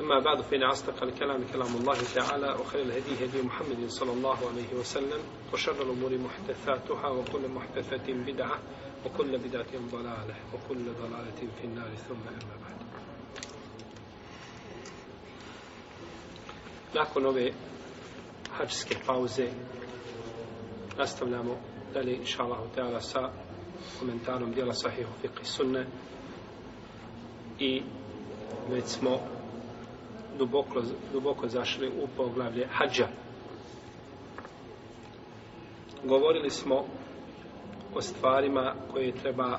أما بعد فإن أصدق الكلام كلام الله تعالى وخير الهدي هدي محمد صلى الله عليه وسلم وشر الأمور محدثاتها وكل محدثة بدعة وكل بدعة ضلالة وكل ضلالة في النار ثم أما بعد Nakon ove hađske pauze nastavljamo dalje inša Allah sa komentarom dijela u Fiqh i Sunne i već smo duboko, duboko zašli u poglavlje hađa. Govorili smo o stvarima koje treba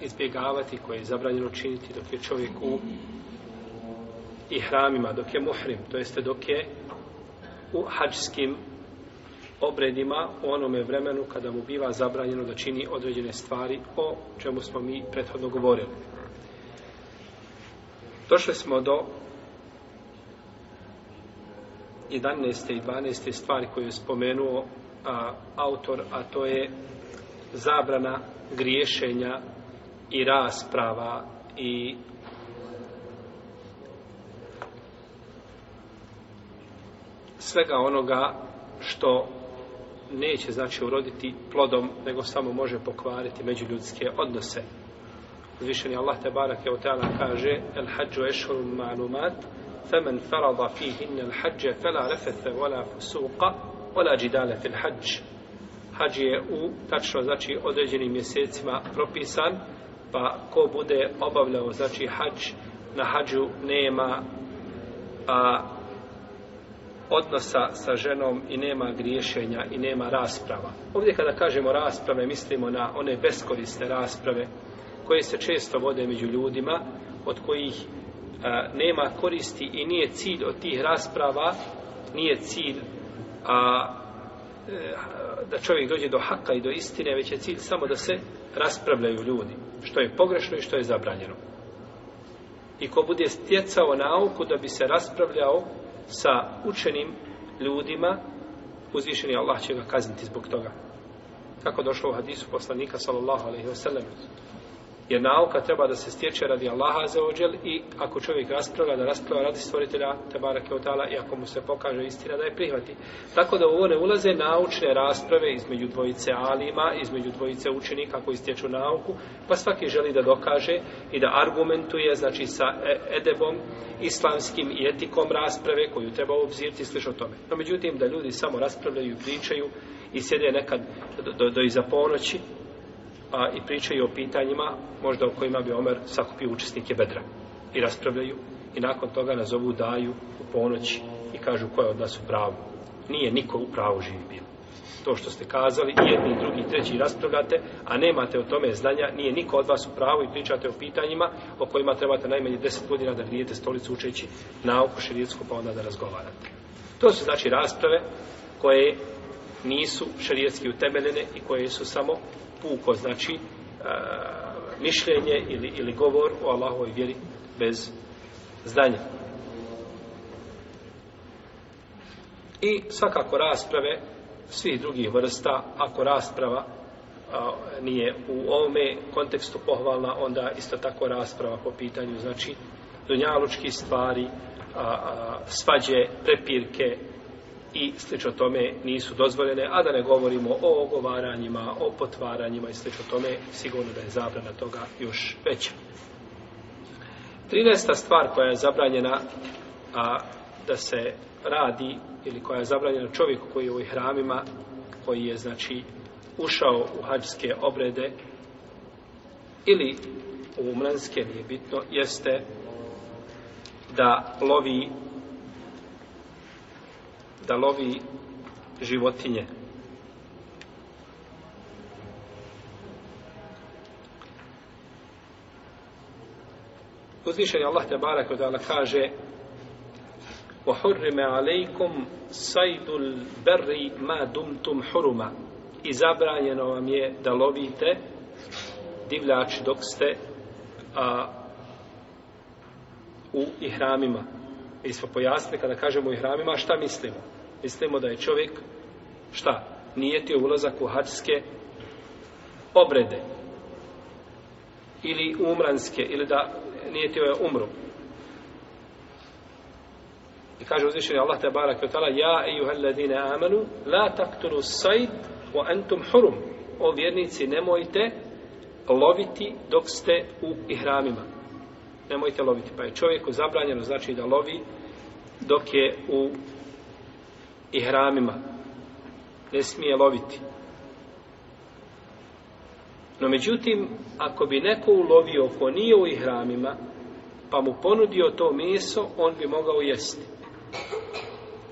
izbjegavati, koje je zabranjeno činiti dok je čovjek u i hramima, dok je muhrim, to jeste dok je u hađskim obredima u onome vremenu kada mu biva zabranjeno da čini određene stvari o čemu smo mi prethodno govorili. Došli smo do 11. i 12. stvari koje je spomenuo a, autor, a to je zabrana griješenja i rasprava i svega onoga što neće znači uroditi plodom, nego samo može pokvariti međuljudske odnose. Zvišeni Allah te barak je kaže el hađu ešhurum manumat فمن فرض فيهن الحج فلا رفث ولا فسوق ولا جدال في الحج حج je u tačno znači određenim mjesecima propisan pa ko bude obavljao znači hadž na hadžu nema a odnosa sa ženom i nema griješenja i nema rasprava. Ovdje kada kažemo rasprave, mislimo na one beskorisne rasprave koje se često vode među ljudima, od kojih a, nema koristi i nije cilj od tih rasprava, nije cilj a, e, da čovjek dođe do haka i do istine, već je cilj samo da se raspravljaju ljudi, što je pogrešno i što je zabranjeno. I ko bude stjecao nauku da bi se raspravljao sa učenim ljudima, uzvišen je Allah će ga kazniti zbog toga. Kako došlo u hadisu poslanika, sallallahu alaihi wa sallam, Jer nauka treba da se stječe radi Allaha za ođel i ako čovjek raspravlja, da raspravlja radi stvoritelja Tebara Keotala i ako mu se pokaže istina da je prihvati. Tako da u ovo ne ulaze naučne rasprave između dvojice alima, između dvojice učenika koji stječu nauku, pa svaki želi da dokaže i da argumentuje znači sa e, edebom, islamskim i etikom rasprave koju treba obzirti i o tome. No međutim da ljudi samo raspravljaju, pričaju i sjede nekad do, do, do iza ponoći, a pa i pričaju o pitanjima možda o kojima bi Omer sakupio učesnike bedra i raspravljaju i nakon toga nazovu daju u ponoć i kažu ko je od nas u pravu. Nije niko u pravu živi bilo. To što ste kazali, jedni, drugi, treći raspravljate, a nemate o tome znanja, nije niko od vas u pravu i pričate o pitanjima o kojima trebate najmanje 10 godina da gnijete stolicu učeći nauku širijetsku pa onda da razgovarate. To su znači rasprave koje nisu šarijetski utemeljene i koje su samo puko, znači a, e, mišljenje ili, ili govor o Allahovoj vjeri bez znanja. I svakako rasprave svih drugih vrsta, ako rasprava a, e, nije u ovome kontekstu pohvalna, onda isto tako rasprava po pitanju, znači, dunjalučki stvari, a, a, svađe, prepirke, a, i slično tome nisu dozvoljene, a da ne govorimo o ogovaranjima, o potvaranjima i slično tome, sigurno da je zabrana toga još veća. 13. stvar koja je zabranjena a, da se radi ili koja je zabranjena čovjeku koji je u hramima, koji je znači ušao u hađske obrede ili u umlanske, nije bitno, jeste da lovi da lovi životinje. Uzvišen je Allah te barak od Allah kaže وَحُرِّمَ عَلَيْكُمْ سَيْدُ الْبَرِّ مَا دُمْتُمْ حُرُمَ I zabranjeno vam je da lovite divljač dok ste a, u ihramima. Mi smo pojasni kada kažemo ihramima, šta mislimo? mislimo da je čovjek šta? Nijetio ulazak u hađske obrede ili umranske ili da nijetio ovaj je umru. I kaže uzvišeni Allah te barak i otala Ja i juhalladine amanu la taktunu sajd wa entum hurum O vjernici nemojte loviti dok ste u ihramima. Nemojte loviti. Pa je čovjeku zabranjeno znači da lovi dok je u i hramima. Ne smije loviti. No međutim, ako bi neko ulovio ko nije u ihramima, pa mu ponudio to meso, on bi mogao jesti.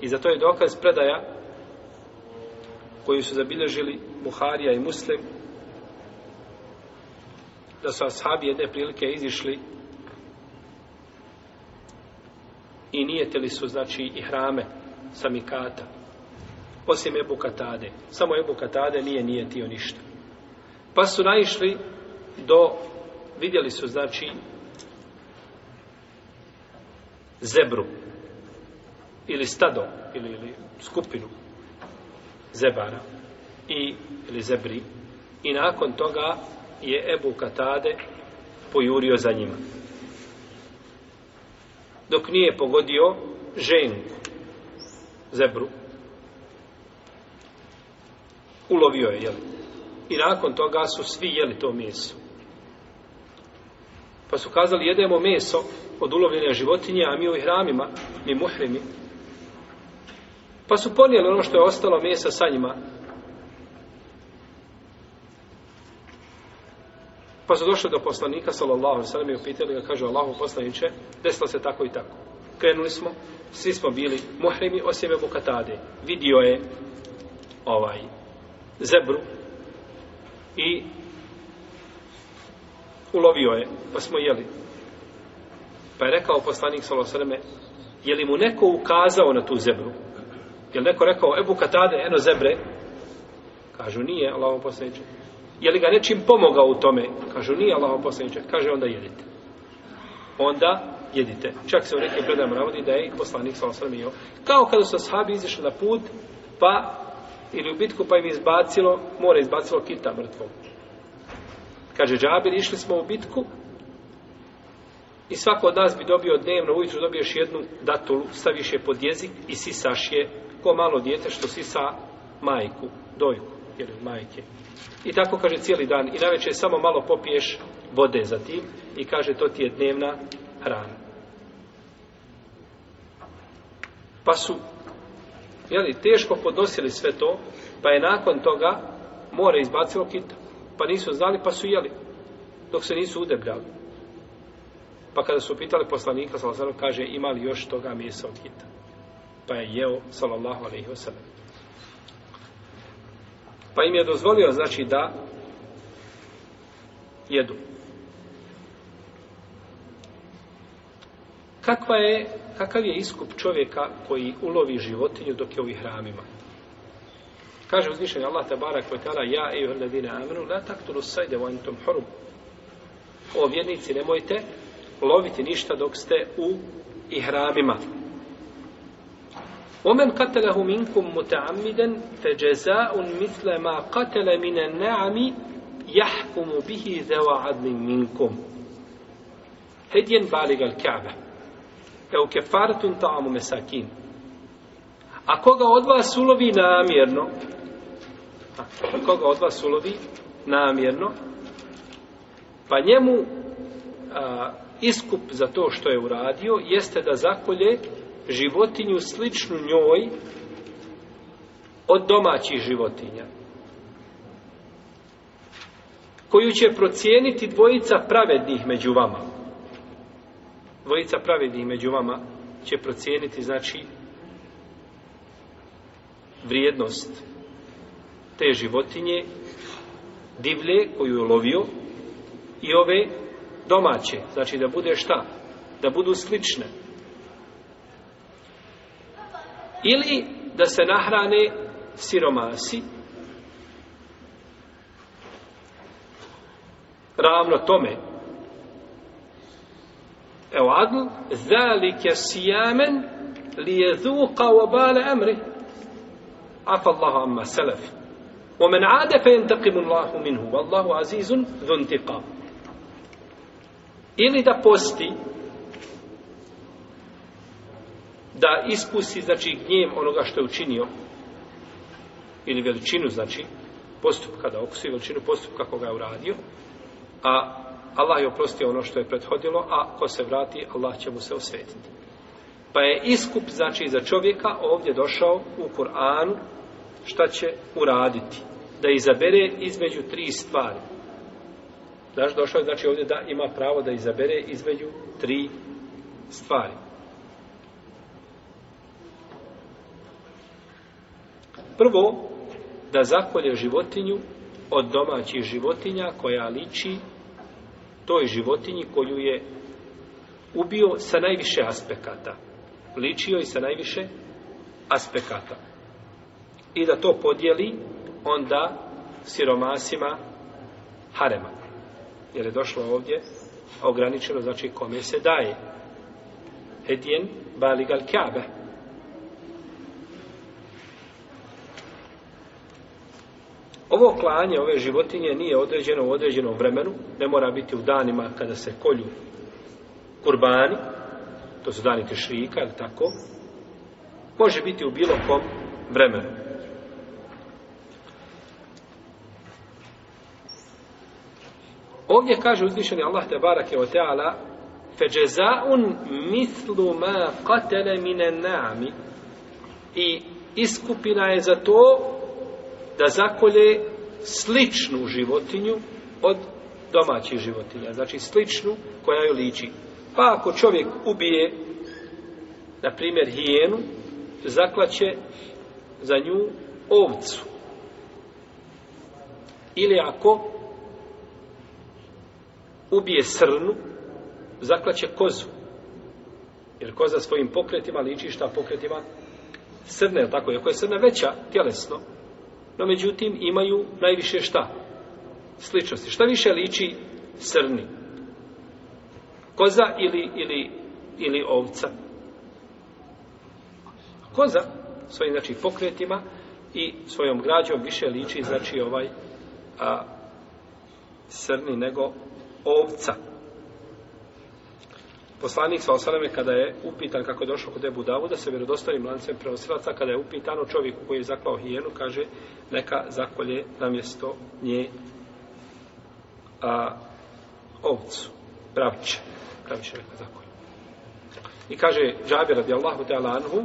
I za to je dokaz predaja koju su zabilježili Buharija i Muslim da su ashabi jedne prilike izišli i nijetili su znači i hrame sa Mikata. Osim Ebu Katade. Samo Ebu Katade nije nije tio ništa. Pa su naišli do, vidjeli su, znači, zebru ili stado ili, ili skupinu zebara i, ili zebri i nakon toga je Ebu Katade pojurio za njima. Dok nije pogodio ženku zebru. Ulovio je, jeli? I nakon toga su svi jeli to meso. Pa su kazali, jedemo meso od ulovljene životinje, a mi u hramima, mi muhrimi. Pa su ponijeli ono što je ostalo mesa sa njima. Pa su došli do poslanika, sallallahu sallam, i upitali ga, kaže, Allahu poslaniće, desilo se tako i tako. Krenuli smo, svi smo bili muhrimi osim Ebu Katade. Vidio je ovaj zebru i ulovio je, pa smo jeli. Pa je rekao poslanik Salo Sreme, je li mu neko ukazao na tu zebru? Je li neko rekao, Ebu Katade, eno zebre? Kažu, nije, Allaho posljednice. Je li ga nečim pomogao u tome? Kažu, nije, Allaho posljednice. Kaže, onda jedite. Onda jedite. Čak se u nekim predajama navodi da je poslanik sa osrami jeo. Kao kada su sahabi izišli na put, pa ili u bitku pa im izbacilo, mora izbacilo kita mrtvog. Kaže Džabir, išli smo u bitku i svako od nas bi dobio dnevno, ujutru dobiješ jednu datulu, staviš je pod jezik i sisaš je ko malo djete što sisa majku, dojku, jer majke. I tako kaže cijeli dan i na večer samo malo popiješ vode za tim i kaže to ti je dnevna hrana. Pa su jeli, teško podnosili sve to, pa je nakon toga more izbacilo kita. Pa nisu znali, pa su jeli, dok se nisu udebljali. Pa kada su pitali poslanika, Salazar kaže, ima li još toga mjesa od kita? Pa je jeo, salallahu alaihi wa sallam. Pa im je dozvolio, znači, da jedu. Kakva je, kakav je iskup čovjeka koji ulovi životinju dok je u ihramima? Kaže uzvišenje Allah tabara koja tala Ja, ej, hrladine, amenu, la taktulu sajde u antom horum. O vjernici, nemojte loviti ništa dok ste u ihramima. ومن قتله منكم متعمدا فجزاء مثل ما قتل من النعم يحكم به ذو عدل منكم هديا بالغ الكعبه Evo kefaratun ta'amu mesakin. A koga od vas ulovi namjerno, a koga od vas ulovi namjerno, pa njemu a, iskup za to što je uradio jeste da zakolje životinju sličnu njoj od domaćih životinja. Koju će procijeniti dvojica pravednih među vama dvojica pravedni među vama će procijeniti znači vrijednost te životinje divlje koju je lovio i ove domaće znači da bude šta da budu slične ili da se nahrane siromasi ravno tome Evo adl, zalike sijamen li je zuka u obale emri. Afa Allahu amma salaf. Wa man ada fa yantaqimu Allahu minhu wallahu azizun dhu intiqam. Ili da posti da iskusi znači gnjev onoga što je učinio ili veličinu znači postupka da okusi veličinu postupka koga je uradio a Allah je oprostio ono što je prethodilo, a ko se vrati, Allah će mu se osvetiti. Pa je iskup, znači, za čovjeka ovdje došao u Kur'anu šta će uraditi. Da izabere između tri stvari. Znaš, došao je, znači, ovdje da ima pravo da izabere između tri stvari. Prvo, da zakolje životinju od domaćih životinja koja liči toj životinji koju je ubio sa najviše aspekata. Ličio i sa najviše aspekata. I da to podijeli onda siromasima harema. Jer je došlo ovdje ograničeno, znači kome se daje. Hedjen baligal kjabeh. Ovo klanje ove životinje nije određeno u određenom vremenu, ne mora biti u danima kada se kolju kurbani, to su dani tešrika ili tako, može biti u bilo kom vremenu. Ovdje kaže uzvišeni Allah te barake o teala feđeza'un mislu ma katele mine nami i iskupina je za to da zakolje sličnu životinju od domaćih životinja, znači sličnu koja joj liči. Pa ako čovjek ubije, na primjer, hijenu, zaklaće za nju ovcu. Ili ako ubije srnu, zaklaće kozu. Jer koza svojim pokretima liči šta pokretima srne, tako je. Ako je srna veća, tjelesno, no međutim imaju najviše šta? Sličnosti. Šta više liči srni? Koza ili, ili, ili ovca? Koza svojim znači, pokretima i svojom građom više liči znači ovaj a, srni nego ovca. Ovca poslanik sa osaleme kada je upitan kako je došlo kod Ebu Davuda sa vjerodostojnim lancem prenosilaca, kada je upitano čovjeku koji je zaklao hijenu, kaže neka zakolje na mjesto nje a, ovcu, pravče, pravče neka zakolje. I kaže Džabir radi Allahu te Alanhu,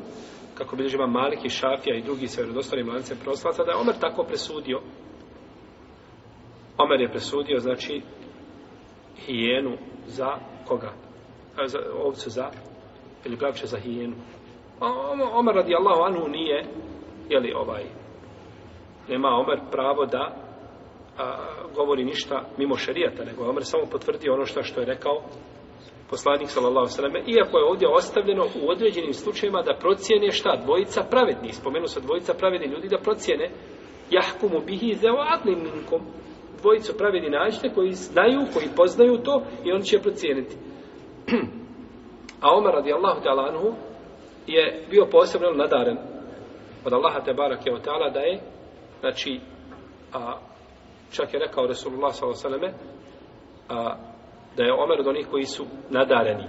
kako bilježima Malik i Šafija i drugi sa vjerodostojnim lancem prenosilaca, da je Omer tako presudio. Omer je presudio, znači, hijenu za koga? za, ovcu za, ili plavče za hijenu. Omer radi Allahu anu nije, jeli ovaj, nema Omer pravo da a, govori ništa mimo šerijata, nego je Omer samo potvrdio ono što, što je rekao poslanik sallallahu alejhi ve iako je ovdje ostavljeno u određenim slučajevima da procijene šta dvojica pravednih spomenu se dvojica pravednih ljudi da procijene yahkumu bihi zawadni minkum dvojicu pravednih nađite koji znaju koji poznaju to i on će procijeniti A Omer radijallahu ta'ala anhu je bio posebno nadaren od Allaha te barak je ta'ala da je znači a, čak je rekao Resulullah s.a.v. a, da je Omer od onih koji su nadareni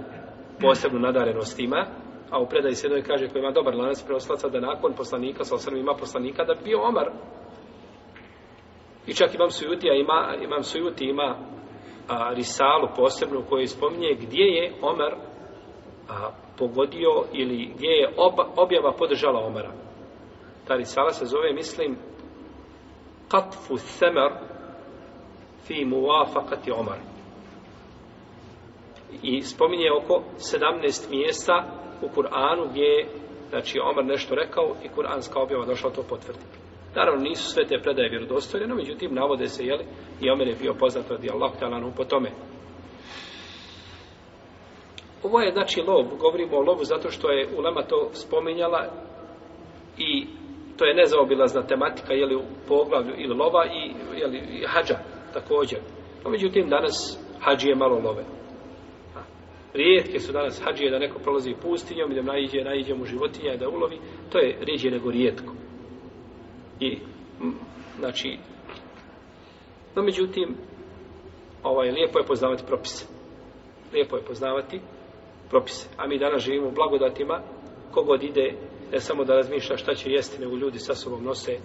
posebno nadarenost ima a u predaji se jednoj kaže koji ima dobar lanac preoslaca da nakon poslanika s.a.v. ima poslanika da bio Omer i čak imam sujuti a ima, imam sujuti ima a, risalu posebno u kojoj spominje gdje je Omer a, pogodio ili gdje je oba, objava podržala Omera. Ta risala se zove, mislim, Katfu Semer fi muvafakati Omer. I spominje oko 17 mjesta u Kur'anu gdje je znači, Omer nešto rekao i kur'anska objava došla to potvrditi. Naravno, nisu sve te predaje vjerodostojene, međutim, navode se, jeli, i Omer je bio poznat od Allah, talan, po tome. Ovo je, znači, lov, govorimo o lovu zato što je Ulema to spominjala i to je nezaobilazna tematika, jeli, u poglavlju ili lova i, jeli, i hađa, također. No, međutim, danas hađi je malo love. Rijetke su danas hađije da neko prolazi pustinjom i da naiđe, naiđe mu životinja i da ulovi. To je rijeđe nego rijetko i znači no međutim ovaj, lijepo je poznavati propise lijepo je poznavati propise, a mi danas živimo u blagodatima kogod ide ne samo da razmišlja šta će jesti nego ljudi sa sobom nose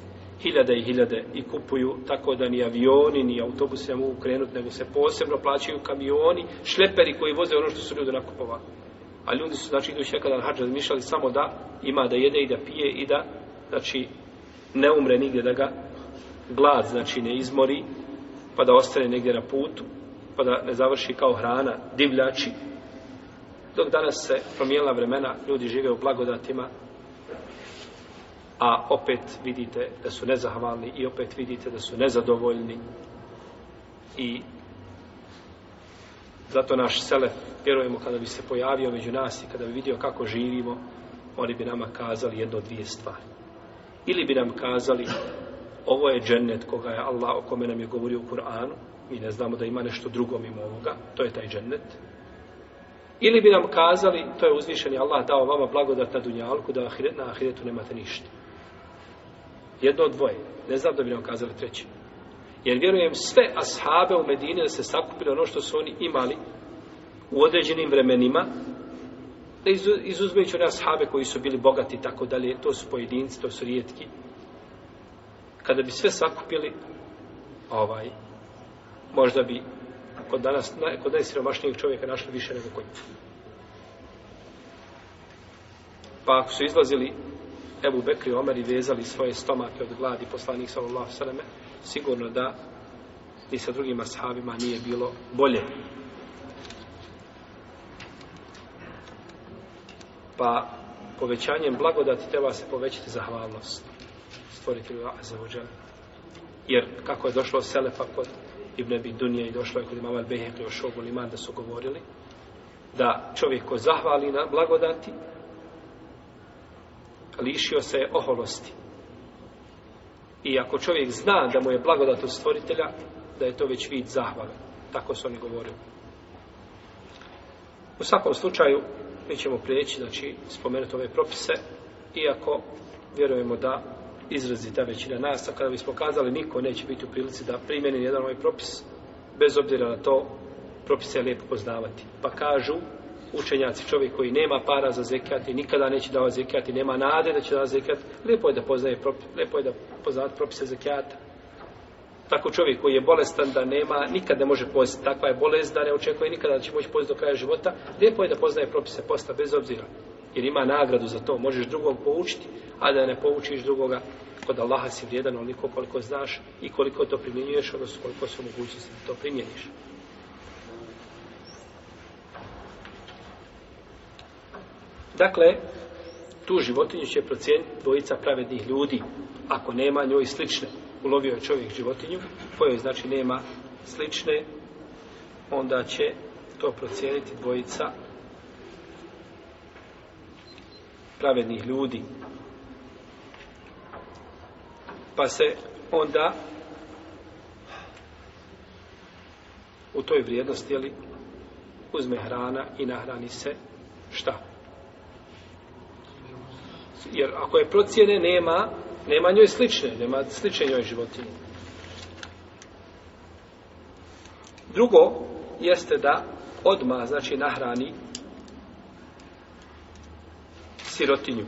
hiljade i hiljade i kupuju tako da ni avioni ni autobuse ne mogu krenuti nego se posebno plaćaju kamioni, šleperi koji voze ono što su ljudi nakupovali a ljudi su znači idući kada na hađa razmišljali samo da ima da jede i da pije i da znači ne umre nigdje da ga glad znači ne izmori pa da ostane negdje na putu pa da ne završi kao hrana divljači dok danas se promijenila vremena ljudi žive u blagodatima a opet vidite da su nezahvalni i opet vidite da su nezadovoljni i zato naš selef vjerujemo kada bi se pojavio među nas i kada bi vidio kako živimo oni bi nama kazali jedno dvije stvari ili bi nam kazali ovo je džennet koga je Allah o kome nam je govorio u Kur'anu mi ne znamo da ima nešto drugo mimo ovoga to je taj džennet ili bi nam kazali to je uzvišeni Allah dao vama blagodat na dunjalku da na ahiretu nemate ništa jedno od dvoje ne znam da bi nam kazali treći jer vjerujem sve ashabe u Medine da se sakupili ono što su oni imali u određenim vremenima da izuzmeći one ashabe koji su bili bogati i tako dalje, to su pojedinci, to su rijetki. Kada bi sve sakupili, ovaj, možda bi kod danas, kod najsiromašnijeg čovjeka našli više nego kod njih. Pa ako su izlazili Ebu Bekri i Omer i vezali svoje stomake od gladi poslanih sallallahu sallam, sigurno da ni sa drugim ashabima nije bilo bolje. pa povećanjem blagodati treba se povećati zahvalnost stvoritelju Azzawajal jer kako je došlo Selefa kod Ibn Abidunija i došlo je kod Imam Al-Behek i Ošobu Liman da su govorili da čovjek ko zahvali na blagodati lišio se oholosti i ako čovjek zna da mu je blagodat od stvoritelja da je to već vid zahvala tako su oni govorili u svakom slučaju mi ćemo prijeći, znači, spomenuti ove propise, iako vjerujemo da izrazi ta većina nas, a kada bismo kazali, niko neće biti u prilici da primjeni jedan ovaj propis, bez obzira na to, propise je lijepo poznavati. Pa kažu učenjaci, čovjek koji nema para za zekijat i nikada neće dao zekijat i nema nade da će dao zekijat, lijepo je da poznaje propise, lijepo je da poznavati propise zekijata tako čovjek koji je bolestan da nema, nikad ne može pojesti, takva je bolest da ne očekuje nikada da će moći pojesti do kraja života, lijepo je da poznaje propise posta bez obzira, jer ima nagradu za to, možeš drugog poučiti, a da ne poučiš drugoga, kod Allaha si vrijedan onoliko koliko znaš i koliko to primjenjuješ, odnosno koliko su mogućnosti da to primjeniš. Dakle, tu životinju će procijeniti dvojica pravednih ljudi, ako nema njoj slične ulovio je čovjek životinju, kojoj znači nema slične, onda će to procijeniti dvojica pravednih ljudi. Pa se onda u toj vrijednosti jeli, uzme hrana i nahrani se šta? Jer ako je procijene, nema Nema njoj slične, nema slične njoj životinje. Drugo jeste da odma znači nahrani sirotinju.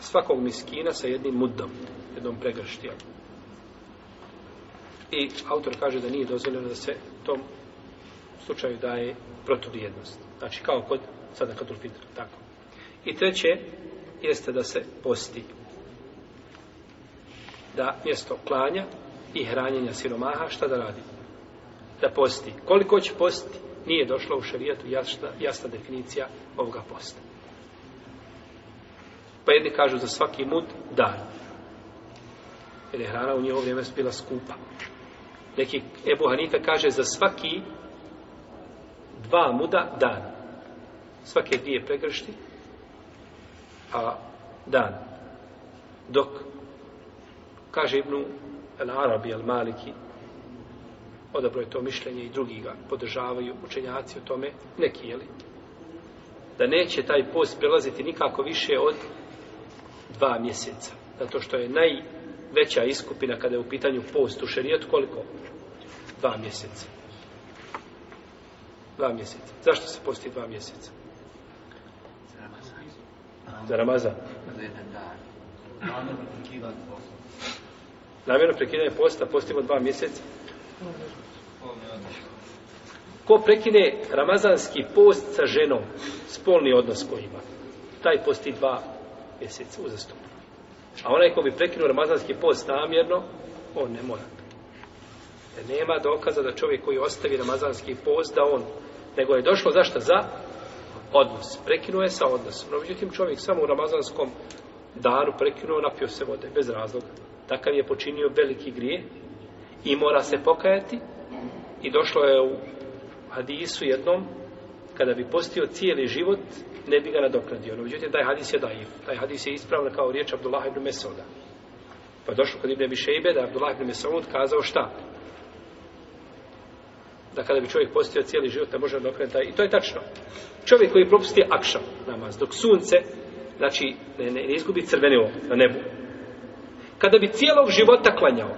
Svakog miskina sa jednim mudom, jednom pregrštijom. I autor kaže da nije dozvoljeno da se tom slučaju daje protuvrijednost. Znači kao kod sada kad ulfitra, tako. I treće jeste da se posti. Da mjesto klanja i hranjenja siromaha, šta da radi? Da posti. Koliko će posti? Nije došla u šarijetu jasna, jasna definicija ovoga posta. Pa jedni kažu za svaki mud dan. Jer je hrana u njihovo vrijeme bila skupa. Neki Ebu Hanita kaže za svaki dva muda dan. Svake dvije pregršti a dan. Dok, kaže Ibnu al-Arabi al-Maliki, odabro je to mišljenje i drugi ga podržavaju učenjaci o tome, neki, jeli? Da neće taj post prelaziti nikako više od dva mjeseca. Zato što je najveća iskupina kada je u pitanju post u šarijet, koliko? Dva mjeseca. Dva mjeseca. Zašto se posti dva mjeseca? za Ramazan. Namjerno prekidanje posta, postimo dva mjeseca. Ko prekine ramazanski post sa ženom, spolni odnos koji ima, taj posti dva mjeseca uzastupno. A onaj ko bi prekinuo ramazanski post namjerno, on ne mora. Jer nema dokaza da čovjek koji ostavi ramazanski post, da on, nego je došlo zašto? Za odnos. Prekinuo je sa odnosom. No, međutim, čovjek samo u ramazanskom danu prekinuo, napio se vode, bez razloga. Takav je počinio veliki grije i mora se pokajati. I došlo je u hadisu jednom, kada bi postio cijeli život, ne bi ga nadokladio. No, međutim, taj hadis je daiv. Taj hadis je ispravno kao riječ Abdullah ibn Mesauda. Pa došlo kod Ibn Abi Šejbe da je Abdullah ibn Mesaud kazao šta? da kada bi čovjek postio cijeli život ne može nadoknaditi i to je tačno. Čovjek koji propusti akšam namaz dok sunce znači ne, ne, ne izgubi crveni ovo na nebu. Kada bi cijelog života klanjao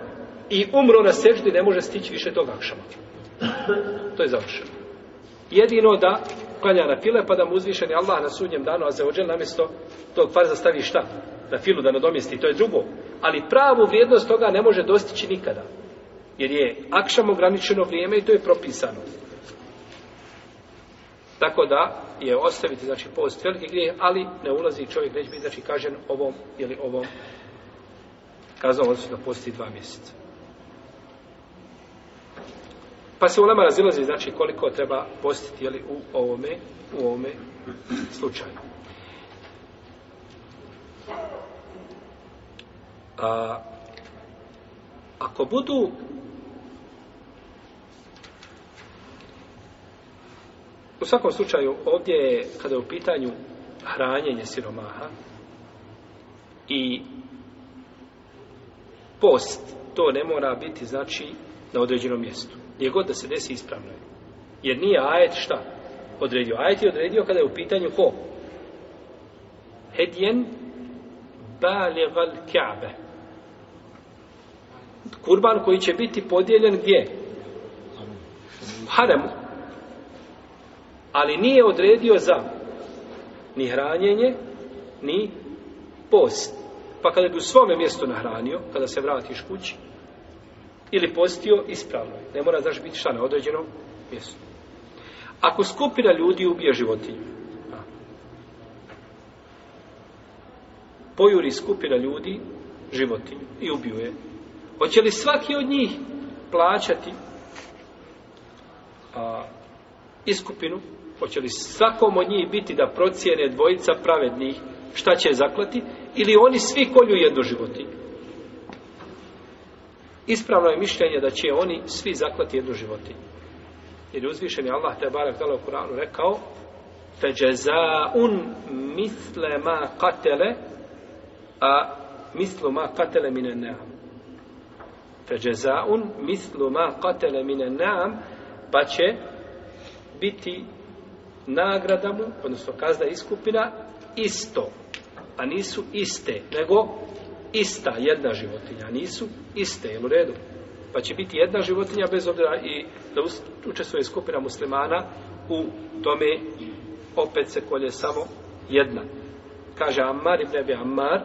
i umro na seždi ne može stići više tog akšama. To je završeno. Jedino da klanja na file pa da mu uzvišeni Allah na sudnjem danu a zaođen namjesto tog farza stavi šta? Na filu da nadomjesti. To je drugo. Ali pravu vrijednost toga ne može dostići nikada. Jer je akšam ograničeno vrijeme i to je propisano. Tako da je ostaviti znači post velike grije, ali ne ulazi čovjek već biti znači kažen ovom ili ovom kaznom odnosno da posti dva mjeseca. Pa se u nama razilazi znači koliko treba postiti jeli, u ovome, u ovome slučaju. A, ako budu U svakom slučaju, ovdje je, kada je u pitanju hranjenje siromaha i post, to ne mora biti, znači, na određenom mjestu. Gdje god da se desi ispravno je. Jer nije ajet šta odredio. Ajet je odredio kada je u pitanju ko? Hedjen balival kjabe. Kurban koji će biti podijeljen gdje? Haremu ali nije odredio za ni hranjenje, ni post. Pa kada bi u svome mjestu nahranio, kada se vratiš kući, ili postio, ispravno je. Ne mora znači biti šta na određenom mjestu. Ako skupina ljudi ubije životinju, pojuri skupina ljudi životinju i ubiju je, hoće li svaki od njih plaćati a, iskupinu Hoće li svakom od njih biti da procijene dvojica pravednih šta će zaklati ili oni svi kolju jednu životinju? Ispravno je mišljenje da će oni svi zaklati jednu životinju. Jer je uzvišen je Allah tebara htjela u Kur'anu rekao un misle ma katele a mislu ma katele mine neam. Feđeza un mislu ma katele mine neam pa će biti nagrada mu, odnosno kazna iskupina, isto. A nisu iste, nego ista jedna životinja. Nisu iste, jel u redu? Pa će biti jedna životinja bez obzira i da učestvuje skupina muslimana u tome opet se kolje samo jedna. Kaže Ammar, ibn Ebi Ammar,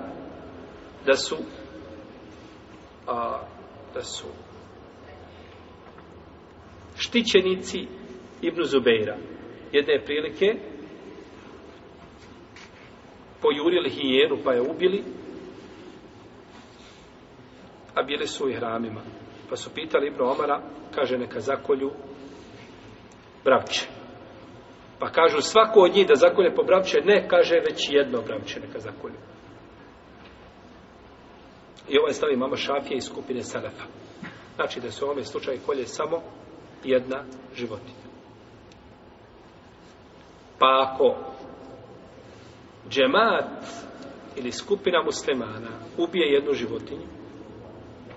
da su a, da su štićenici Ibn Zubeira, jedne prilike pojurili hijeru pa je ubili a bili su u hramima pa su pitali Ibn Omara kaže neka zakolju bravče pa kažu svako od njih da zakolje po bravče ne kaže već jedno bravče neka zakolju i ovaj stavi mama šafije iz skupine Salafa znači da se u ovome slučaju kolje samo jedna životinja Pa ako džemat ili skupina muslimana ubije jednu životinju,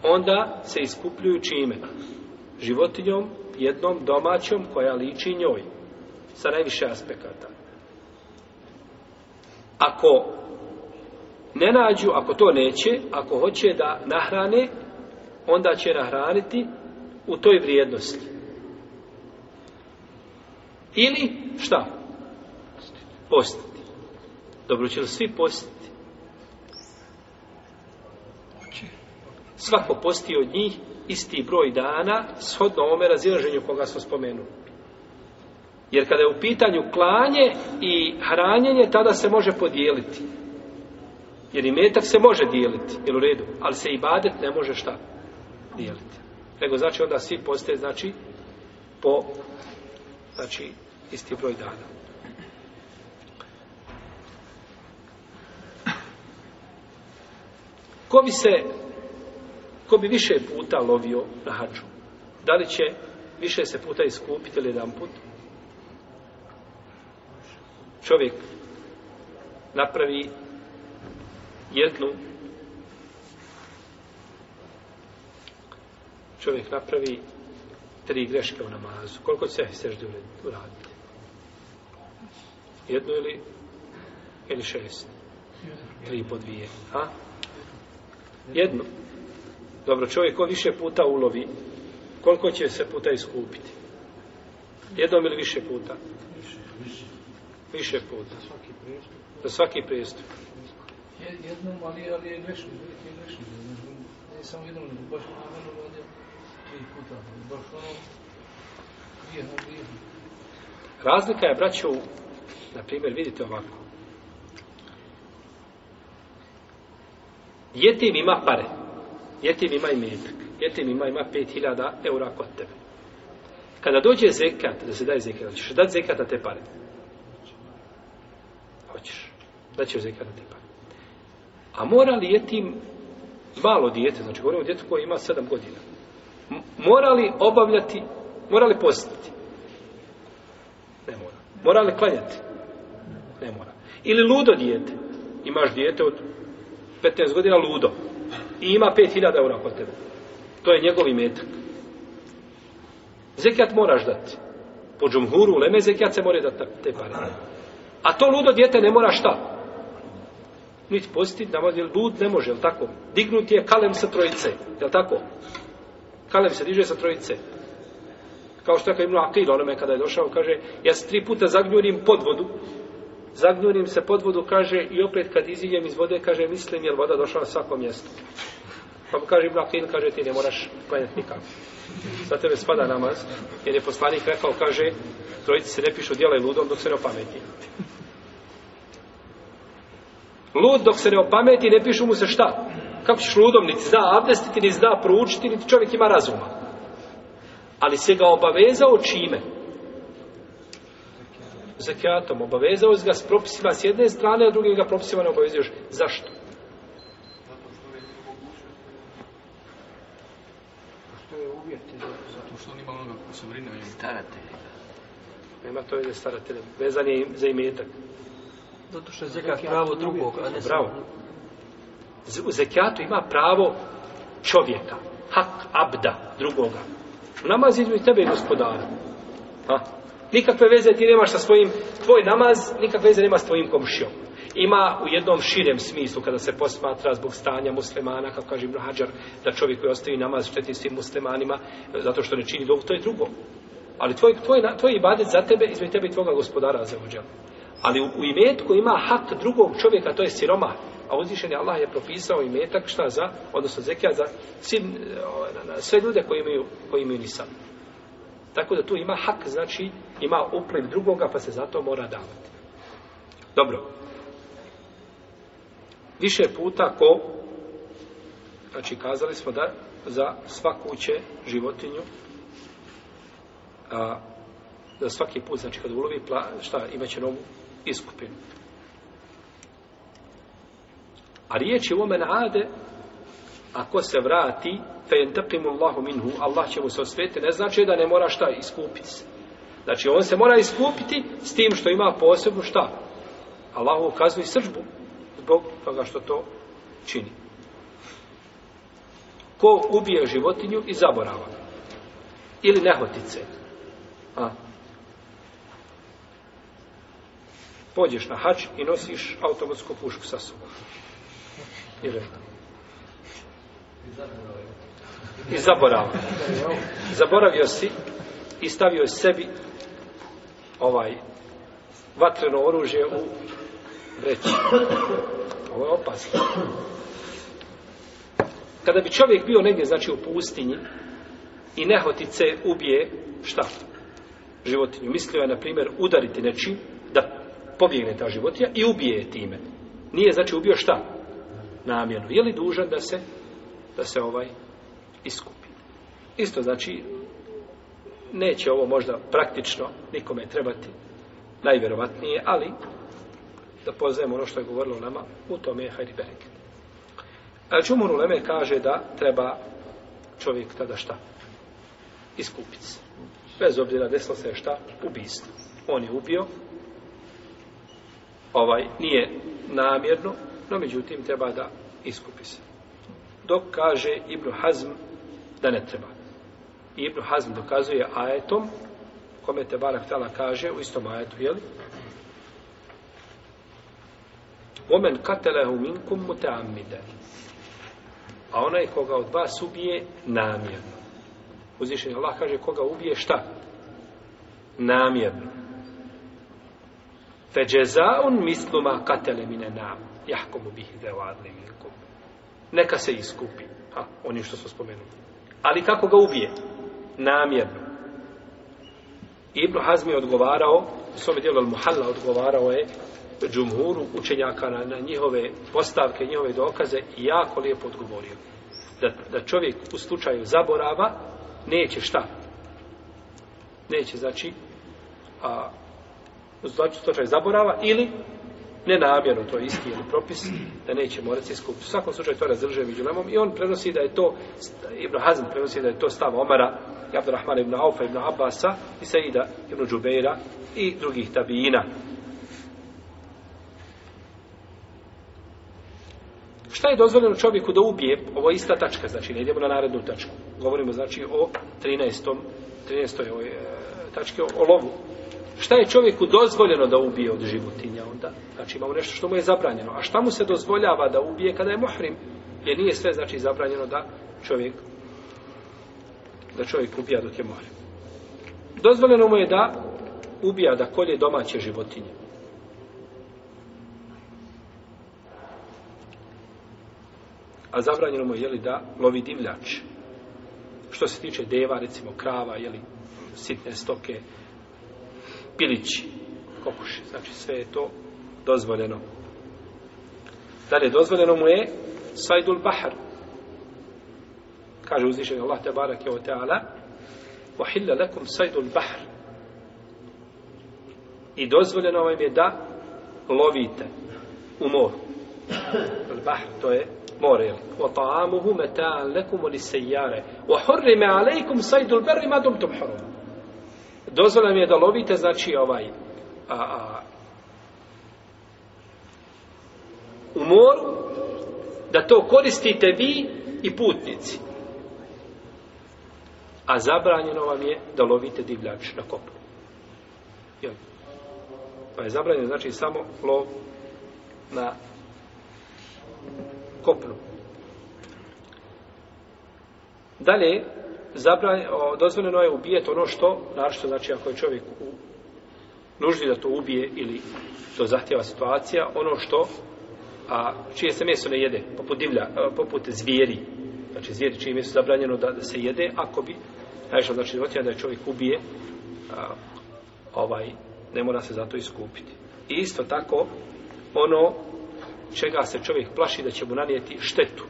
onda se iskupljuju čime? Životinjom, jednom domaćom koja liči njoj. Sa najviše aspekata. Ako ne nađu, ako to neće, ako hoće da nahrane, onda će nahraniti u toj vrijednosti. Ili, šta? Šta? postati. Dobro će li svi postati? Svako posti od njih isti broj dana shodno ovome razilaženju koga smo spomenuli. Jer kada je u pitanju klanje i hranjenje, tada se može podijeliti. Jer i metak se može dijeliti, jel u redu, ali se i badet ne može šta dijeliti. Nego znači onda svi poste, znači, po, znači, isti broj dana. ko bi se ko bi više puta lovio na hađu da li će više se puta iskupiti ili jedan put čovjek napravi jednu čovjek napravi tri greške u namazu koliko se sežde uraditi jednu ili ili šest tri po dvije a? Jedno. Dobro, čovjek on više puta ulovi, koliko će se puta iskupiti? Jednom ili više puta? Više. Više, više puta. Za svaki prijestup. Za svaki prijestup. Jednom, ali, ali je grešno, veliki je grešno. Ne samo jednom, nego baš u ono vode tri puta. Baš ono, vijedno, vijedno. Razlika je, braćo, na primjer, vidite ovako. Jetim ima pare. Jetim ima i metak. Jetim ima, ima 5000 eura kod tebe. Kada dođe zekat, da se daje zekat, hoćeš dati zekat na te pare? Hoćeš. Daćeš zekat na te pare. A mora li jetim malo dijete, znači govorimo djetu koje ima 7 godina, mora li obavljati, mora li postati? Ne mora. Mora li klanjati? Ne mora. Ili ludo dijete. Imaš dijete od 15 godina ludo i ima 5000 eura kod tebe. To je njegovi metak. Zekijat moraš dati. Po džumhuru, leme zekijat se mora dati te pare. A to ludo djete ne mora šta? Niti postiti, da može, lud ne može, jel tako? Dignuti je kalem sa trojice, jel tako? Kalem se diže sa trojice. Kao što je kao Ibn Akil, onome kada je došao, kaže, ja se tri puta zagnjurim pod vodu, zagnurim se pod vodu, kaže, i opet kad iziljem iz vode, kaže, mislim, jer voda došla na svako mjesto. Pa mu kaže, Ibn kaže, ti ne moraš klanjati nikak. Za tebe spada namaz, jer je poslanik rekao, kaže, trojici se ne pišu djelaj ludom dok se ne opameti. Lud dok se ne opameti, ne pišu mu se šta? Kako ćeš ludom, niti zna abdestiti, niti zna proučiti, niti čovjek ima razuma. Ali se ga obavezao čime? zakijatom, obavezao ga s propisima s jedne strane, a drugim ga propisima ne obavezao još. Zašto? Nema to veze staratelja. Vezan je za imetak. Zato što je zekat pravo drugog, a ne Bravo. U zekijatu ima pravo čovjeka. Hak abda drugoga. Namaz između tebe i gospodara. Ha? Nikakve veze ti nemaš sa svojim, tvoj namaz, nikakve veze nema s tvojim komšijom. Ima u jednom širem smislu, kada se posmatra zbog stanja muslimana, kako kaže Ibn Hajar, da čovjek koji ostavi namaz šteti svim muslimanima, e, zato što ne čini dobu, to je drugo. Ali tvoj, tvoj, tvoj ibadet za tebe, izme tebe i tvoga gospodara, za ođel. Ali u, u imetku ima hak drugog čovjeka, to je siroma. A uzvišen je Allah je propisao imetak, šta za, odnosno zekija, za sin, e, ovaj, sve ljude koji imaju, koji imaju nisam. Tako da tu ima hak, znači ima upliv drugoga, pa se zato mora davati. Dobro. Više puta ko, znači kazali smo da za svaku će životinju, a, za svaki put, znači kad ulovi, pla, šta, imaće novu iskupinu. A riječ je u omen ade, ako se vrati, fe entaqimu Allahu minhu, Allah će mu se osvetiti, ne znači da ne mora šta iskupiti se. Znači on se mora iskupiti s tim što ima posebno šta? Allahu ukazuje sržbu zbog toga što to čini. Ko ubije životinju i zaborava? Ili nehotice? A? Pođeš na hač i nosiš automatsku pušku sa sobom. Ili? Ili? i zaborav. Zaboravio si i stavio sebi ovaj vatreno oružje u vreći. Ovo je opasno. Kada bi čovjek bio negdje, znači u pustinji, i nehotice ubije, šta? Životinju. Mislio je, na primjer, udariti neči da pobjegne ta životinja i ubije je time. Nije, znači, ubio šta? Namjerno. Je li dužan da se, da se ovaj iskupi. Isto znači, neće ovo možda praktično nikome trebati najverovatnije, ali da poznajemo ono što je govorilo nama, u tome je hajdi bereket. Čumur Uleme kaže da treba čovjek tada šta? Iskupit se. Bez obzira desilo se šta? Ubijstvo. On je ubio. Ovaj, nije namjerno, no međutim treba da iskupi se. Dok kaže Ibn Hazm da ne treba. I Ibn Hazm dokazuje ajetom, kome te Barak Tala kaže u istom ajetu, jeli? Omen katelehu minkum muteamide. A onaj koga od vas ubije namjerno. Uzvišenje Allah kaže koga ubije šta? Namjerno. Feđezaun misluma katele mine nam. Jahkomu bih deo adli minkum. Neka se iskupi. Ha, oni što su spomenuli. Ali kako ga ubije? Namjerno. Ibn Hazmi je odgovarao, u svome dijelu Al-Muhalla odgovarao je džumhuru učenjaka na, na njihove postavke, njihove dokaze i jako lijepo odgovorio. Da, da čovjek u slučaju zaborava, neće šta? Neće, znači, a, u slučaju zaborava ili nenamjerno to isti ili propis, da neće morati skupiti. U svakom slučaju to razdržuje među lemom i on prenosi da je to, Ibn Hazm prenosi da je to stav Omara, Abdurrahman ibn Aufa ibn Abbasa i Saida ibn Džubeira i drugih tabijina. Šta je dozvoljeno čovjeku da ubije? Ovo je ista tačka, znači ne idemo na narednu tačku. Govorimo znači o 13. 13. Ovoj, tačke o, o lovu. Šta je čovjeku dozvoljeno da ubije od životinja onda? Znači imamo nešto što mu je zabranjeno. A šta mu se dozvoljava da ubije kada je muhrim? Jer nije sve znači zabranjeno da čovjek da čovjek ubija dok je muhrim. Dozvoljeno mu je da ubija da kolje domaće životinje. A zabranjeno mu je jeli, da lovi divljač. Što se tiče deva, recimo krava, jeli, sitne stoke, pilići, kokuši. Znači sve je to dozvoljeno. Dalje, dozvoljeno mu je sajdul bahar. Kaže uzvišenje Allah te barak je o teala وَحِلَّ لَكُمْ سَيْدُ الْبَحْرِ I dozvoljeno vam je da lovite u moru. Al-Bahr to je more, jel? وَطَعَامُهُ مَتَعَلَكُمُ لِسَيَّارَ وَحُرِّمَ عَلَيْكُمْ سَيْدُ الْبَرِ مَا دُمْتُمْ حُرُمُ dozvoljeno mi je da lovite, znači, ovaj, a, a, u moru, da to koristite vi i putnici. A zabranjeno vam je da lovite divljač na kopu. Jel? Pa je zabranjeno, znači, samo lov na kopnu. Dalje, zabranje, dozvoljeno je ubijeti ono što, naravno znači ako je čovjek u nuždi da to ubije ili to zahtjeva situacija, ono što, a čije se meso ne jede, poput divlja, e, poput zvijeri, znači zvijeri čije meso zabranjeno da, da se jede, ako bi, znači, znači zvotjeno da je čovjek ubije, a, ovaj, ne mora se zato iskupiti. I isto tako, ono čega se čovjek plaši da će mu nanijeti štetu.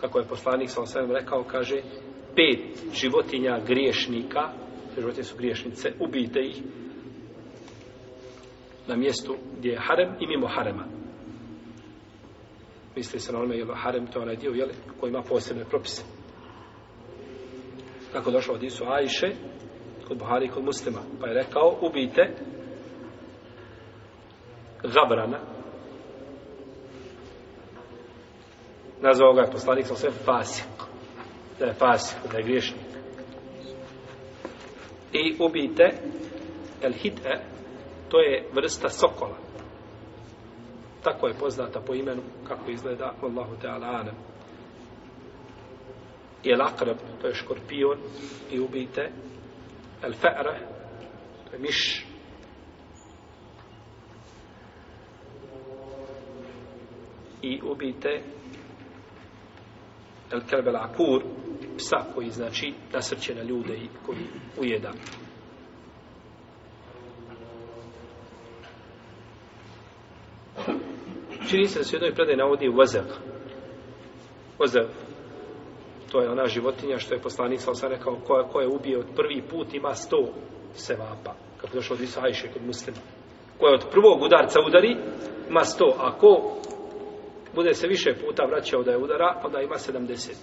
Kako je poslanik sa osvijem rekao, kaže, pet životinja griješnika, životinje su griješnice, ubijte ih na mjestu gdje je harem i mimo harema. Misli se na onome, jel, harem to je onaj dio, jel, koji ima posebne propise. Tako došlo od Isu Ajše, kod Buhari i kod muslima, pa je rekao, ubijte gabrana, nazvao ga poslanik sa sve fasik da je fasik, da je griješnik. I ubijte el hit'e, to je vrsta sokola. Tako je poznata po imenu, kako izgleda Allahu Teala Anem. I el akrab, to je škorpion, i ubijte el fe'ra, to je miš, i ubijte el kelbel akur, psa koji znači nasrće na ljude i koji ujeda. Čini se da se u jednoj predaj navodi vazel. Vazel. To je ona životinja što je poslanik sa osam rekao koja, koja je ubije od prvi put ima sto sevapa. Kako došlo od Isaiše kod muslima. Koja od prvog udarca udari ima sto. A ko bude se više puta vraćao da je udara, onda ima sedamdeset.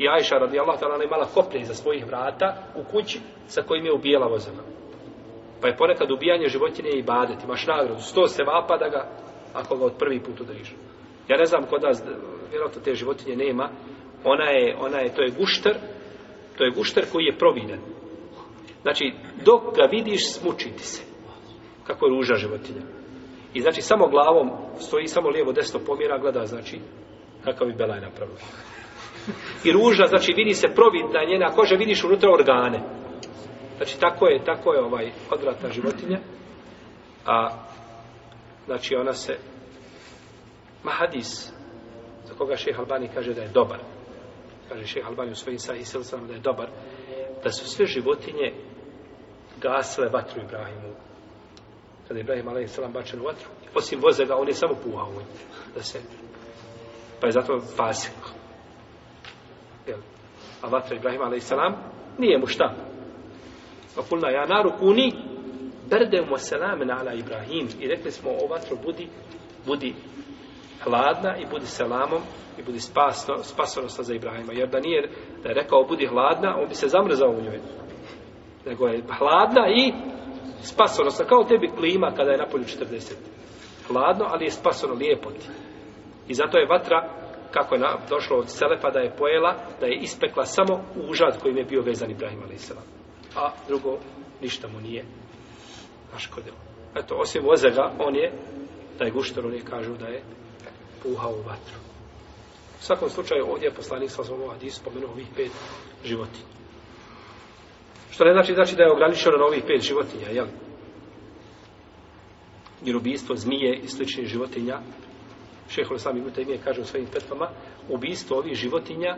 I Ajša radijallahu ta'ala ona imala koplje iza svojih vrata u kući sa kojim je ubijala vozama. Pa je ponekad ubijanje životinje i badet. Imaš nagradu. Sto se vapa da ga, ako ga od prvi put udriš. Ja ne znam kod nas, vjerojatno te životinje nema. Ona je, ona je, to je gušter, to je gušter koji je providen. Znači, dok ga vidiš, smučiti se. Kako je ruža životinja. I znači, samo glavom stoji, samo lijevo, desno pomjera, gleda, znači, kakav bi Belaj napravila. I ruža, znači vidi se provita njena koža, vidiš unutra organe. Znači tako je, tako je ovaj odvratna životinja. A znači ona se Mahadis za koga šeh Albani kaže da je dobar. Kaže šeh Albani u svojim sahih selsama da je dobar. Da su sve životinje gasile vatru Ibrahimu. Kada je Ibrahim a.s. bačen u vatru, osim voze ga, on je samo puhao u Da se, pa je zato pasio jel? A vatra Ibrahima a.s. nije mu šta? Pa kulna ja naru kuni berdemo selamen ala Ibrahim i rekli smo o vatru budi budi hladna i budi selamom i budi spasno, spasonosta za Ibrahima. Jer da nije da je rekao budi hladna, on bi se zamrzao u njoj. Nego je hladna i spasonosta. Kao tebi klima kada je napolju 40. Hladno, ali je spasono lijepo ti. I zato je vatra kako je došlo od Selefa da je pojela, da je ispekla samo užad kojim je bio vezan Ibrahim A.S. A drugo, ništa mu nije naškodilo. Eto, osim ozega, on je, da je guštor, oni kažu da je puhao u vatru. U svakom slučaju, ovdje je poslanik sa zvonova Adis spomenuo ovih pet životinja. Što ne znači, znači da je ograničeno na ovih pet životinja, jel? Jer ubijstvo zmije i sličnih životinja, šehol sam i mutajmije kaže u svojim petvama, ubistvo ovih životinja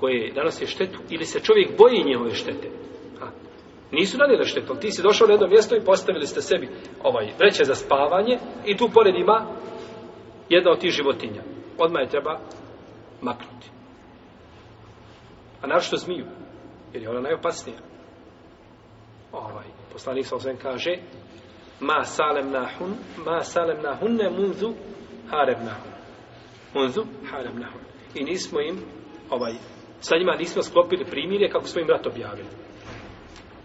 koje danas je štetu ili se čovjek boji njehove štete. Ha. Nisu nanijeli štetu, ti si došao na jedno mjesto i postavili ste sebi ovaj vreće za spavanje i tu pored ima jedna od tih životinja. Odmah je treba maknuti. A našto zmiju? Jer je ona najopasnija. Ovaj, poslanik sa kaže ma salem nahun ma salem nahunne mundu harebnahum. Unzu harebnahum. I nismo im, ovaj, sa njima nismo sklopili primirje kako smo im rat objavili.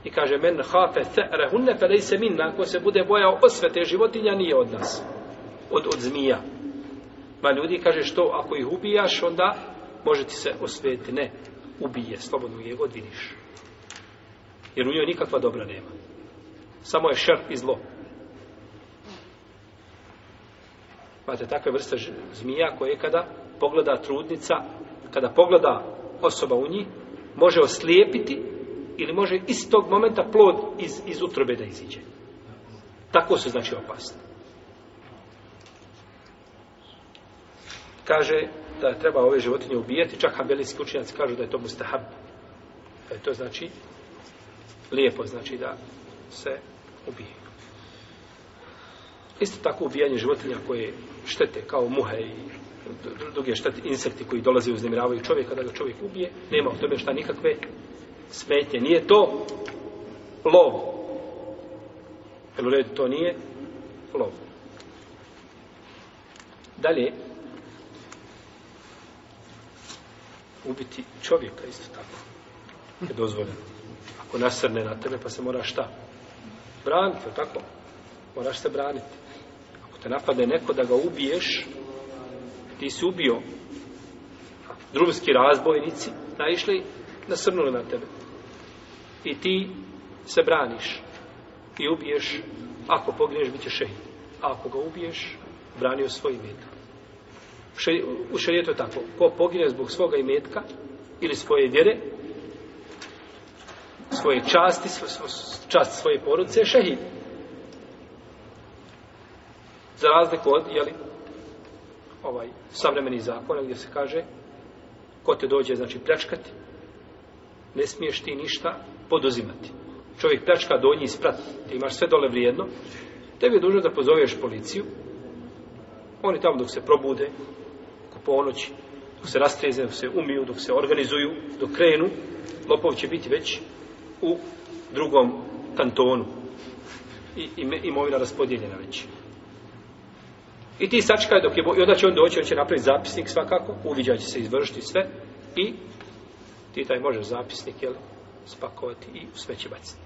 I kaže, men hafe fe'rehunne fe lejse minna, ko se bude bojao osvete životinja, nije od nas. Od, od zmija. Ma ljudi kaže, što ako ih ubijaš, onda može ti se osvetiti. Ne, ubije, slobodno je god viniš. Jer u njoj nikakva dobra nema. Samo je šrp i zlo. Imate takve vrste zmija koje kada pogleda trudnica, kada pogleda osoba u njih, može oslijepiti ili može iz tog momenta plod iz, iz utrobe da iziđe. Tako se znači opasno. Kaže da treba ove životinje ubijati, čak ambelijski učinjaci kažu da je to mustahab. E to znači lijepo znači da se ubije. Isto tako ubijanje životinja koje štete kao muhe i druge štete, insekti koji dolaze i uznemiravaju čovjeka da ga čovjek ubije, nema u tome šta nikakve smetnje. Nije to lov. Jel u redu to nije lov. Dalje, ubiti čovjeka isto tako je dozvoljeno. Ako nasrne na tebe, pa se mora šta? Braniti, tako? Moraš se braniti. Da napade neko da ga ubiješ, ti si ubio. Drumski razbojnici naišli, nasrnuli na tebe. I ti se braniš i ubiješ, ako pogriješ, bit ćeš šehid. A ako ga ubiješ, branio svoj imetak. U šarijetu je tako, ko pogine zbog svoga imetka ili svoje vjere, svoje časti, svo, svo, časti svoje poruce, je šehid za razliku od, jeli, ovaj, savremeni zakon, gdje se kaže, ko te dođe, znači, pljačkati, ne smiješ ti ništa poduzimati. Čovjek pljačka donji isprat, ti imaš sve dole vrijedno, tebi je dužno da pozoveš policiju, oni tamo dok se probude, ko ponoći, dok se rastreze, dok se umiju, dok se organizuju, dok krenu, lopov će biti već u drugom kantonu i, i imovina raspodijeljena već. I ti sačkaj dok je bo... i onda će on doći, on će napraviti zapisnik svakako, uviđa će se izvršiti sve i ti taj može zapisnik jel, spakovati i u sve će baciti.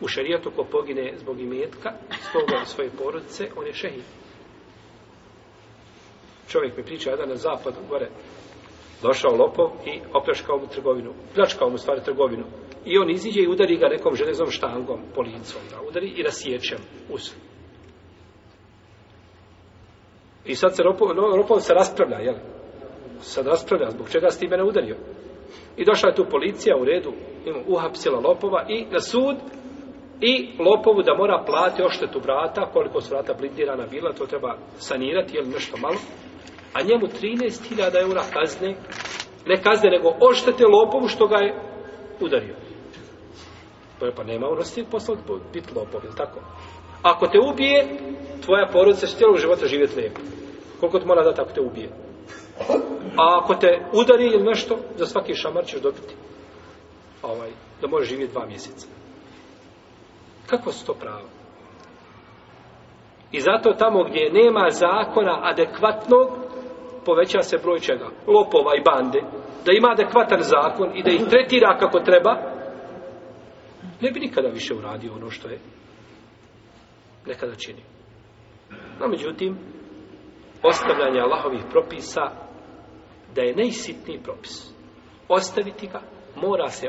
U šarijatu ko pogine zbog imetka, zbog svoje porodice, on je šehid. Čovjek mi priča, jedan na zapadu, gore, došao lopo i opljaškao mu trgovinu, pljačkao mu stvari trgovinu. I on iziđe i udari ga nekom železom štangom, policom, da, udari i rasjećem usli. I sad se ropom, ropom se raspravlja, jel? Sad raspravlja, zbog čega si ti mene udario? I došla je tu policija u redu, ima uhapsila lopova i na sud i lopovu da mora plati oštetu vrata, koliko su vrata blindirana bila, to treba sanirati, jel nešto malo. A njemu 13.000 eura kazne, ne kazne, nego oštete lopovu što ga je udario. Pa, pa nema ono s tim poslati, biti lopov, jel tako? Ako te ubije, tvoja porodica će u životu živjeti lijepo. Koliko ti mora dati ako te ubije? A ako te udari ili nešto, za svaki šamar ćeš dobiti. Ovaj, da možeš živjeti dva mjeseca. Kako su to pravo? I zato tamo gdje nema zakona adekvatnog, poveća se broj čega? Lopova i bande. Da ima adekvatan zakon i da ih tretira kako treba, ne bi nikada više uradio ono što je nekada činio. No, međutim, ostavljanje Allahovih propisa da je najsitni propis. Ostaviti ga, mora se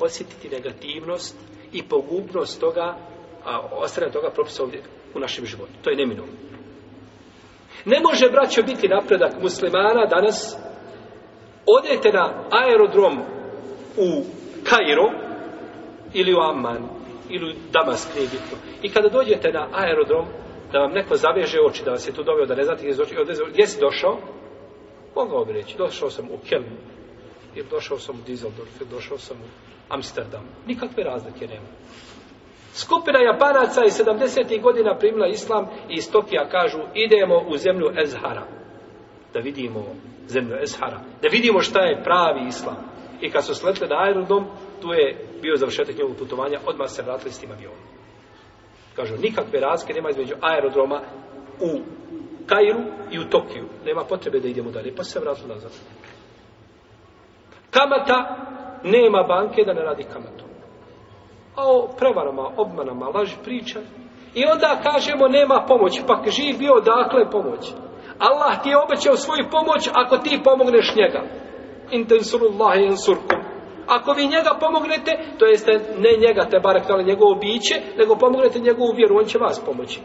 osjetiti negativnost i pogubnost toga, a ostavljanje toga propisa ovdje u našem životu. To je neminovno. Ne može, braćo, biti napredak muslimana danas. Odete na aerodrom u Kairo ili u Amman ili u Damask, nije bitno. I kada dođete na aerodrom da vam neko zaveže oči, da vas je tu doveo, da ne znate gdje oči, gdje si došao, mogao bi reći, došao sam u Kelmu, ili došao sam u Dizeldorf, ili došao sam u Amsterdam. Nikakve razlike nema. Skupina Japanaca iz 70. godina primila islam i iz Tokija kažu idemo u zemlju Ezhara. Da vidimo zemlju Ezhara. Da vidimo šta je pravi islam. I kad su sletli na aerodom, tu je bio završetak njegovog putovanja, odmah se vratili s tim avionom. Kažu, nikakve razlike nema između aerodroma u Kairu i u Tokiju. Nema potrebe da idemo dalje, pa se vratu nazad. Kamata, nema banke da ne radi kamatu. A o prevarama, obmanama, laž priča. I onda kažemo, nema pomoć, pak živ bio, dakle pomoć. Allah ti je obećao svoju pomoć ako ti pomogneš njega. Intensurullahi ensurku. Ako vi njega pomognete, to jeste ne njega, te barek tole njegovo biće, nego pomognete njegovu vjeru, on će vas pomoći.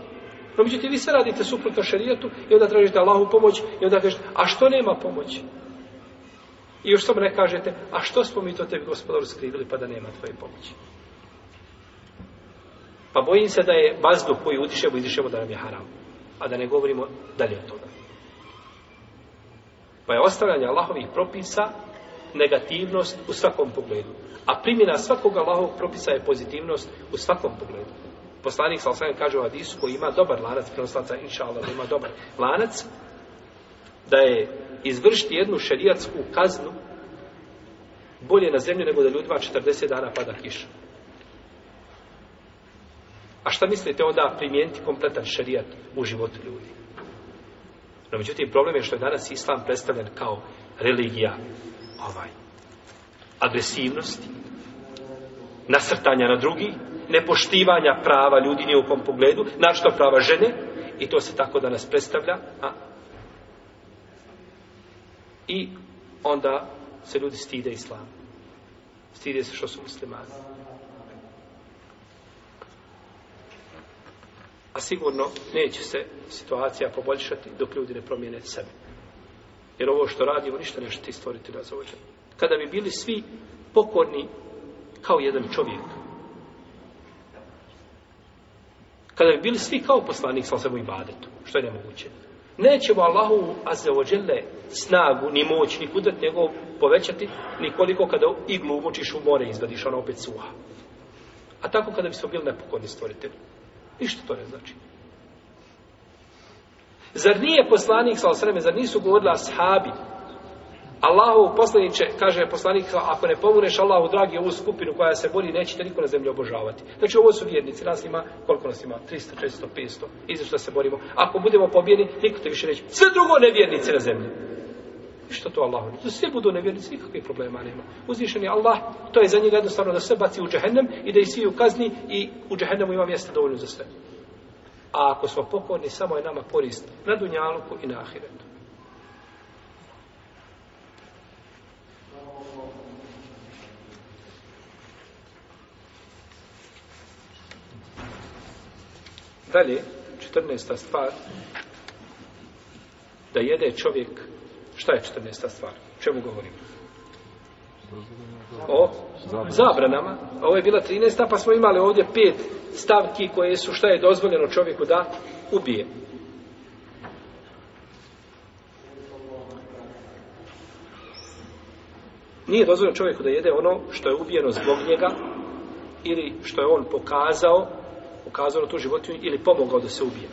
No, međutim, vi sve radite suprotno šarijetu i onda tražite Allahu pomoć i onda kažete, a što nema pomoći? I još samo ne kažete, a što smo mi to tebi gospodaru skrivili pa da nema tvoje pomoći? Pa bojim se da je vazduh koji utišemo, izišemo da nam je haram. A da ne govorimo dalje od toga. Pa je ostavljanje Allahovih propisa negativnost u svakom pogledu. A primjena svakog Allahovog propisa je pozitivnost u svakom pogledu. Poslanik sa osam kaže u Adisu koji ima dobar lanac, prenoslaca inša Allah, ima dobar lanac, da je izvršiti jednu šerijatsku kaznu bolje na zemlju nego da ljudima 40 dana pada kiša. A šta mislite onda primijeniti kompletan šerijat u životu ljudi? No, međutim, problem je što je danas islam predstavljen kao religija ovaj agresivnosti, nasrtanja na drugi, nepoštivanja prava ljudi ni u kom pogledu, našto prava žene, i to se tako danas predstavlja. A? I onda se ljudi stide islam. Stide se što su muslimani. A sigurno neće se situacija poboljšati dok ljudi ne promijene sebe. Jer ovo što radimo, ništa nešto ti stvoriti da zaođe. Kada bi bili svi pokorni kao jedan čovjek. Kada bi bili svi kao poslanik sa osebom ibadetu, što je nemoguće. Nećemo Allahu azzeođele snagu, ni moć, ni kudret nego povećati nikoliko kada iglu umočiš u more izvadiš, ona opet suha. A tako kada bi smo bili nepokorni stvoritelji. Ništa to ne znači. Zar nije poslanik sa osreme, zar nisu govorili ashabi? Allahu poslaniče, kaže poslanik, ako ne pomuneš Allahu, dragi, ovu skupinu koja se boli, nećete niko na zemlji obožavati. Znači, ovo su vjernici, nas ima, koliko nas ima, 300, 400, 500, iza što se borimo. Ako budemo pobijeni, niko te više neće. Sve drugo nevjernice na zemlji. I što to Allahu? Da sve budu nevjernici, nikakvih problema nema. Uzvišen je Allah, to je za njega jednostavno da sve baci u džehennem i da i svi u kazni i u džehennemu ima mjesta dovoljno za sve a ako smo pokorni, samo je nama korist na Dunjaluku i na Ahiretu. Dalje, 14. stvar, da jede čovjek, šta je 14. stvar, čemu govorimo? o zabranama. Ovo je bila 13. pa smo imali ovdje pet stavki koje su šta je dozvoljeno čovjeku da ubije. Nije dozvoljeno čovjeku da jede ono što je ubijeno zbog njega ili što je on pokazao, ukazao tu životinju ili pomogao da se ubije.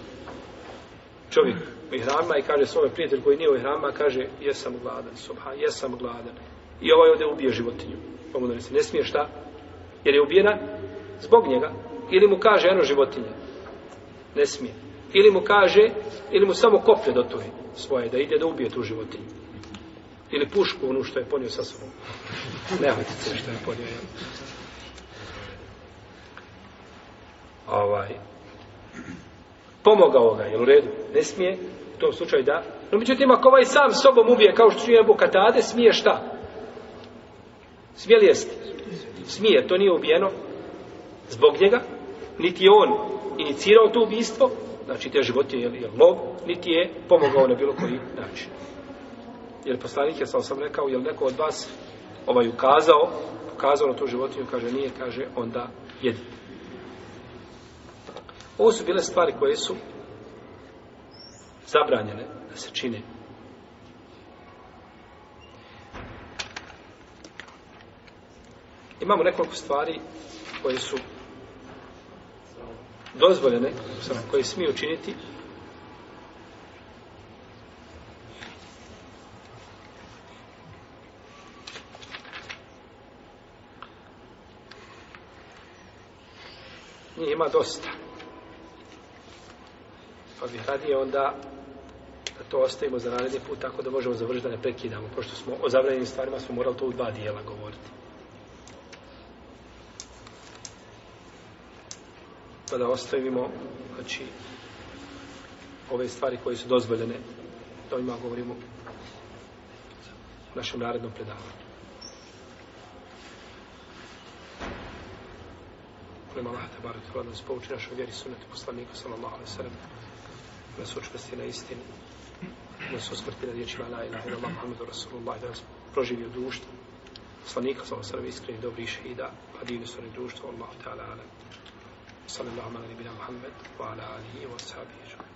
Čovjek u ihrama i kaže svome prijatelju koji nije u ihrama, kaže jesam gladan, subha, jesam gladan. I ovaj ovdje ubije životinju. Ovo pa da ne smije šta? Jer je ubijena zbog njega. Ili mu kaže jedno životinje. Ne smije. Ili mu kaže, ili mu samo koplje do toje svoje, da ide da ubije tu životinju. Ili pušku, ono što je ponio sa sobom. Nemojte se što je ponio. Ja. Ovaj. Pomogao ga, je u redu? Ne smije, u tom slučaju da. No, međutim, ako ovaj sam sobom ubije, kao što čuje Bukatade, smije šta? Šta? Smije li jesti? Smije, to nije ubijeno zbog njega, niti je on inicirao to ubijstvo, znači te životinje je, je lov, niti je pomogao na bilo koji način. Jer poslanik je sam sam rekao, je li neko od vas ovaj ukazao, ukazao na tu životinju, kaže nije, kaže onda jedi. Ovo su bile stvari koje su zabranjene da se čine imamo nekoliko stvari koje su dozvoljene, koje smije učiniti. Nije ima dosta. Pa bih radije onda da to ostavimo za naredni put, tako da možemo završiti da ne prekidamo. Pošto smo o zabranjenim stvarima, smo morali to u dva dijela govoriti. sada pa ostavimo znači ove stvari koje su dozvoljene to ima govorimo u našem narednom predavanju Molim Allah te baro te hladno spouči našoj vjeri sunati poslanika sallallahu alaihi sallam na sučkosti na istini na susmrti na dječima la ilaha ila Allah muhammedu rasulullah da nas proživio društvo poslanika sallallahu alaihi sallam iskreni dobri šehida a pa divni su oni društvo Allah te ala alam صلى الله على نبينا محمد وعلى آله وأصحابه أجمعين